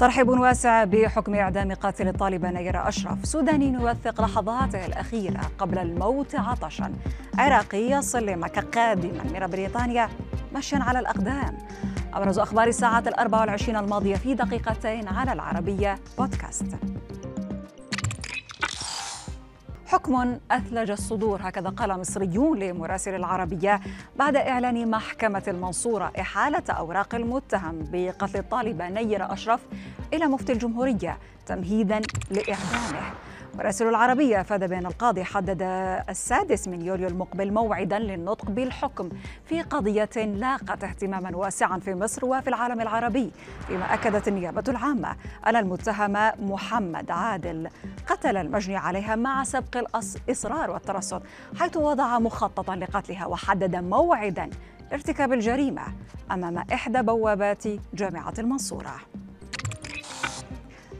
ترحيب واسع بحكم إعدام قاتل الطالبان نير أشرف. سوداني يوثق لحظاته الأخيرة قبل الموت عطشا. عراقي يصل لمكة قادما. من بريطانيا مشيا على الأقدام. أبرز أخبار الساعات الأربع والعشرين الماضية في دقيقتين على العربية بودكاست. حكم أثلج الصدور هكذا قال مصريون لمراسل العربية بعد إعلان محكمة المنصورة إحالة أوراق المتهم بقتل الطالبة نير أشرف إلى مفتي الجمهورية تمهيدا لإعدامه مراسل العربية أفاد بأن القاضي حدد السادس من يوليو المقبل موعدا للنطق بالحكم في قضية لاقت اهتماما واسعا في مصر وفي العالم العربي فيما أكدت النيابة العامة أن المتهم محمد عادل قتل المجني عليها مع سبق الإصرار والترصد حيث وضع مخططا لقتلها وحدد موعدا لارتكاب الجريمة أمام إحدى بوابات جامعة المنصورة.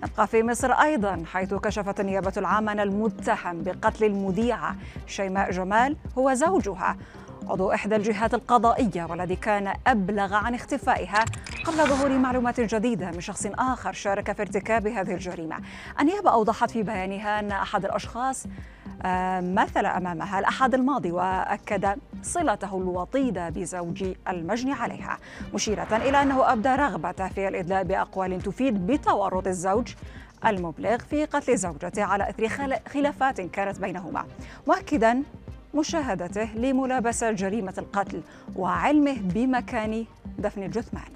نبقى في مصر أيضا حيث كشفت النيابة العامة أن المتهم بقتل المذيعة شيماء جمال هو زوجها. عضو إحدى الجهات القضائية والذي كان أبلغ عن اختفائها قبل ظهور معلومات جديدة من شخص آخر شارك في ارتكاب هذه الجريمة. النيابة أوضحت في بيانها أن أحد الأشخاص آه، مثل أمامها الأحد الماضي وأكد صلته الوطيدة بزوج المجني عليها مشيرة إلى أنه أبدى رغبة في الإدلاء بأقوال تفيد بتورط الزوج المبلغ في قتل زوجته على إثر خلافات كانت بينهما. مؤكدا مشاهدته لملابسة جريمة القتل وعلمه بمكان دفن الجثمان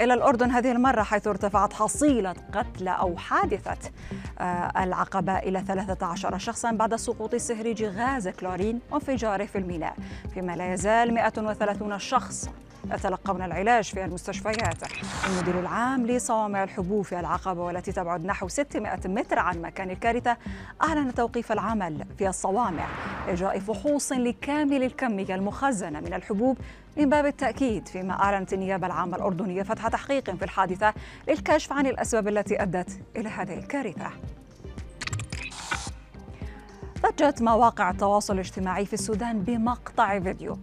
إلى الأردن هذه المرة حيث ارتفعت حصيلة قتلى أو حادثة آه، العقبة إلى 13 شخصا بعد سقوط سهريج غاز كلورين وانفجاره في الميناء فيما لا يزال 130 شخص يتلقون العلاج في المستشفيات. المدير العام لصوامع الحبوب في العقبة والتي تبعد نحو 600 متر عن مكان الكارثة أعلن توقيف العمل في الصوامع إجراء فحوص لكامل الكمية المخزنة من الحبوب من باب التأكيد فيما أعلنت النيابة العامة الأردنية فتح تحقيق في الحادثة للكشف عن الأسباب التي أدت إلى هذه الكارثة. ضجت مواقع التواصل الاجتماعي في السودان بمقطع فيديو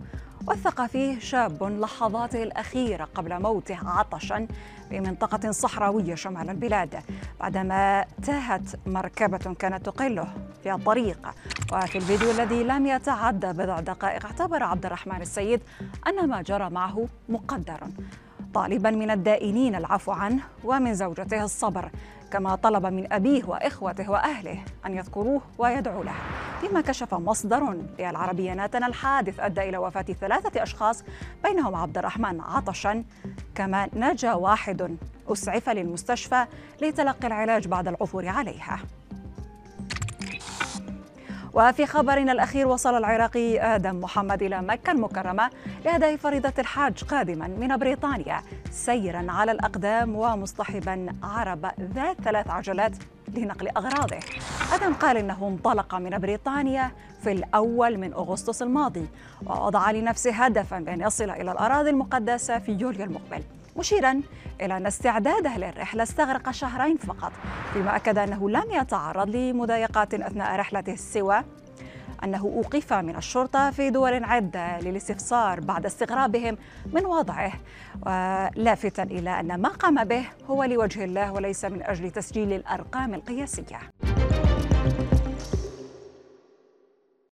وثق فيه شاب لحظاته الأخيرة قبل موته عطشا في منطقة صحراوية شمال البلاد بعدما تاهت مركبة كانت تقله في الطريق. وفي الفيديو الذي لم يتعدى بضع دقائق اعتبر عبد الرحمن السيد أن ما جرى معه مقدر طالبا من الدائنين العفو عنه ومن زوجته الصبر كما طلب من أبيه وإخوته وأهله أن يذكروه ويدعوا له. فيما كشف مصدر للعربية أن الحادث أدى إلى وفاة ثلاثة أشخاص بينهم عبد الرحمن عطشا كما نجا واحد أسعف للمستشفى لتلقي العلاج بعد العثور عليها. وفي خبرنا الأخير وصل العراقي آدم محمد إلى مكة المكرمة لأداء فريضة الحاج قادما من بريطانيا سيرا على الأقدام ومصطحبا عربة ذات ثلاث عجلات لنقل أغراضه. آدم قال إنه انطلق من بريطانيا في الأول من أغسطس الماضي ووضع لنفسه هدفا بأن يصل إلى الأراضي المقدسة في يوليو المقبل. مشيرا إلى أن استعداده للرحلة استغرق شهرين فقط فيما أكد أنه لم يتعرض لمضايقات أثناء رحلته سوى أنه أوقف من الشرطة في دول عدة للاستفسار بعد استغرابهم من وضعه. لافتا إلى أن ما قام به هو لوجه الله وليس من أجل تسجيل الأرقام القياسية.